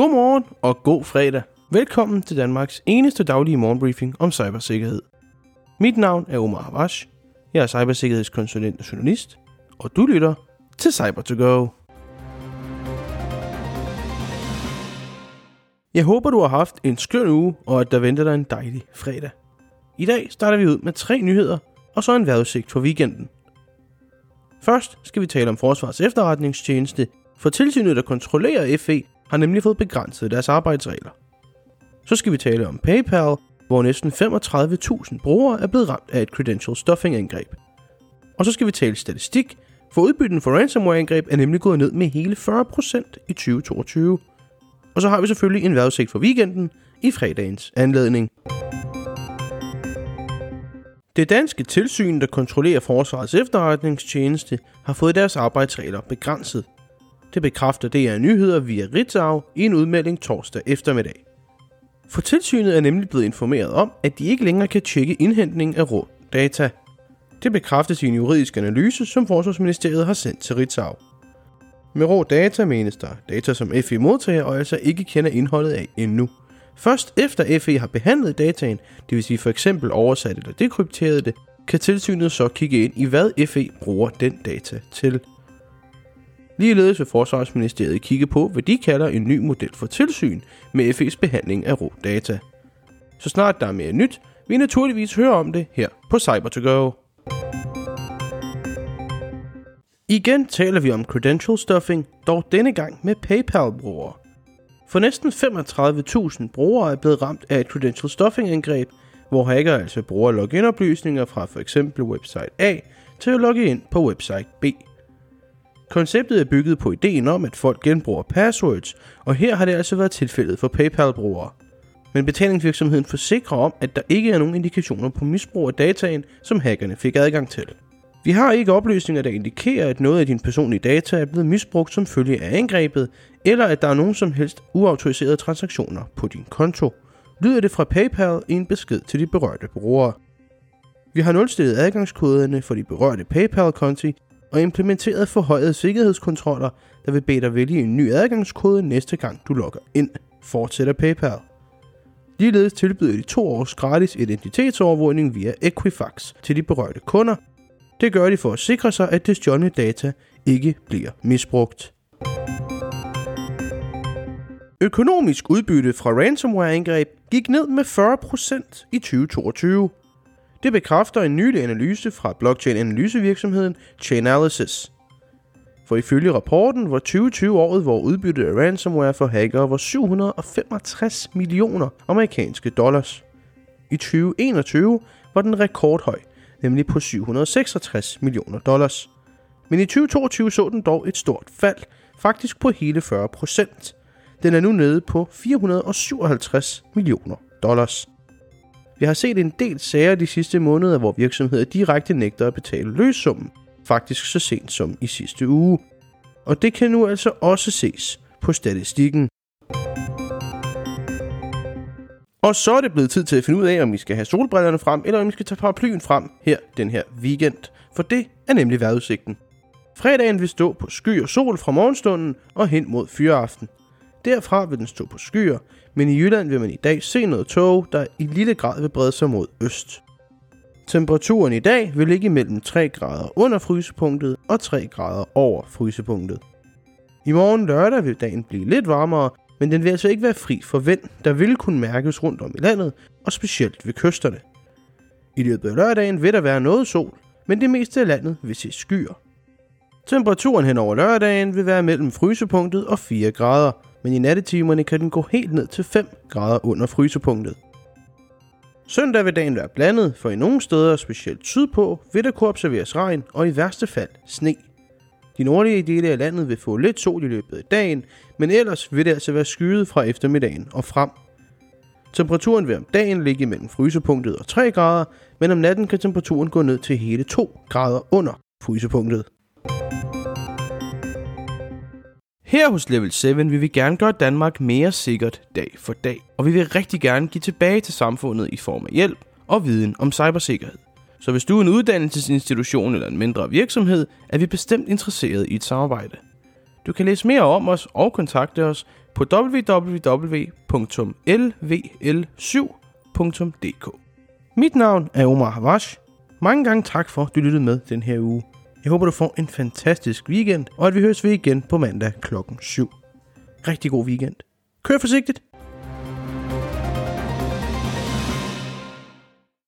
Godmorgen og god fredag. Velkommen til Danmarks eneste daglige morgenbriefing om cybersikkerhed. Mit navn er Omar Havash. Jeg er cybersikkerhedskonsulent og journalist, og du lytter til cyber to go Jeg håber, du har haft en skøn uge, og at der venter dig en dejlig fredag. I dag starter vi ud med tre nyheder, og så en vejrudsigt for weekenden. Først skal vi tale om Forsvars efterretningstjeneste, for tilsynet, der kontrollerer FE, har nemlig fået begrænset deres arbejdsregler. Så skal vi tale om PayPal, hvor næsten 35.000 brugere er blevet ramt af et credential stuffing angreb. Og så skal vi tale statistik, for udbytten for ransomware-angreb er nemlig gået ned med hele 40% i 2022. Og så har vi selvfølgelig en vejrudsigt for weekenden i fredagens anledning. Det danske tilsyn, der kontrollerer Forsvarets efterretningstjeneste, har fået deres arbejdsregler begrænset. Det bekræfter DR Nyheder via Ritzau i en udmelding torsdag eftermiddag. For tilsynet er nemlig blevet informeret om, at de ikke længere kan tjekke indhentning af rå data. Det bekræftes i en juridisk analyse, som Forsvarsministeriet har sendt til Ritzau. Med rå data menes der data, som FE modtager og altså ikke kender indholdet af endnu. Først efter FE har behandlet dataen, det vil sige for eksempel oversat eller dekrypteret det, kan tilsynet så kigge ind i, hvad FE bruger den data til. Ligeledes vil Forsvarsministeriet kigge på, hvad de kalder en ny model for tilsyn med FE's behandling af rå data. Så snart der er mere nyt, vil I naturligvis høre om det her på cyber to go Igen taler vi om credential stuffing, dog denne gang med PayPal-brugere. For næsten 35.000 brugere er blevet ramt af et credential stuffing angreb, hvor hacker altså bruger login-oplysninger fra f.eks. website A til at logge ind på website B. Konceptet er bygget på ideen om, at folk genbruger passwords, og her har det altså været tilfældet for PayPal-brugere. Men betalingsvirksomheden forsikrer om, at der ikke er nogen indikationer på misbrug af dataen, som hackerne fik adgang til. Vi har ikke oplysninger, der indikerer, at noget af din personlige data er blevet misbrugt som følge af angrebet, eller at der er nogen som helst uautoriserede transaktioner på din konto, lyder det fra PayPal i en besked til de berørte brugere. Vi har nulstillet adgangskoderne for de berørte PayPal-konti og implementeret forhøjede sikkerhedskontroller, der vil bede dig vælge en ny adgangskode næste gang du logger ind, fortsætter PayPal. Ligeledes tilbyder de to års gratis identitetsovervågning via Equifax til de berørte kunder. Det gør de for at sikre sig, at det stjålne data ikke bliver misbrugt. Økonomisk udbytte fra ransomware-angreb gik ned med 40% i 2022. Det bekræfter en nylig analyse fra blockchain-analysevirksomheden Chainalysis. For ifølge rapporten var 2020 året, hvor udbyttet af ransomware for hackere var 765 millioner amerikanske dollars. I 2021 var den rekordhøj, nemlig på 766 millioner dollars. Men i 2022 så den dog et stort fald, faktisk på hele 40 procent. Den er nu nede på 457 millioner dollars. Vi har set en del sager de sidste måneder, hvor virksomheder direkte nægter at betale løssummen, faktisk så sent som i sidste uge. Og det kan nu altså også ses på statistikken. Og så er det blevet tid til at finde ud af, om vi skal have solbrillerne frem, eller om vi skal tage paraplyen frem her den her weekend. For det er nemlig vejrudsigten. Fredagen vil stå på sky og sol fra morgenstunden og hen mod fyreaften. Derfra vil den stå på skyer, men i Jylland vil man i dag se noget tåge, der i lille grad vil brede sig mod øst. Temperaturen i dag vil ligge mellem 3 grader under frysepunktet og 3 grader over frysepunktet. I morgen lørdag vil dagen blive lidt varmere, men den vil altså ikke være fri for vind, der vil kunne mærkes rundt om i landet, og specielt ved kysterne. I løbet af lørdagen vil der være noget sol, men det meste af landet vil se skyer. Temperaturen hen over lørdagen vil være mellem frysepunktet og 4 grader, men i nattetimerne kan den gå helt ned til 5 grader under frysepunktet. Søndag vil dagen være blandet, for i nogle steder, specielt sydpå, vil der kunne observeres regn og i værste fald sne. De nordlige dele af landet vil få lidt sol i løbet af dagen, men ellers vil det altså være skyet fra eftermiddagen og frem. Temperaturen vil om dagen ligge mellem frysepunktet og 3 grader, men om natten kan temperaturen gå ned til hele 2 grader under frysepunktet. Her hos Level 7 vil vi gerne gøre Danmark mere sikkert dag for dag, og vi vil rigtig gerne give tilbage til samfundet i form af hjælp og viden om cybersikkerhed. Så hvis du er en uddannelsesinstitution eller en mindre virksomhed, er vi bestemt interesseret i et samarbejde. Du kan læse mere om os og kontakte os på www.lvl7.dk. Mit navn er Omar Havash. Mange gange tak for, at du lyttede med den her uge. Jeg håber, du får en fantastisk weekend, og at vi høres ved igen på mandag klokken 7. Rigtig god weekend. Kør forsigtigt.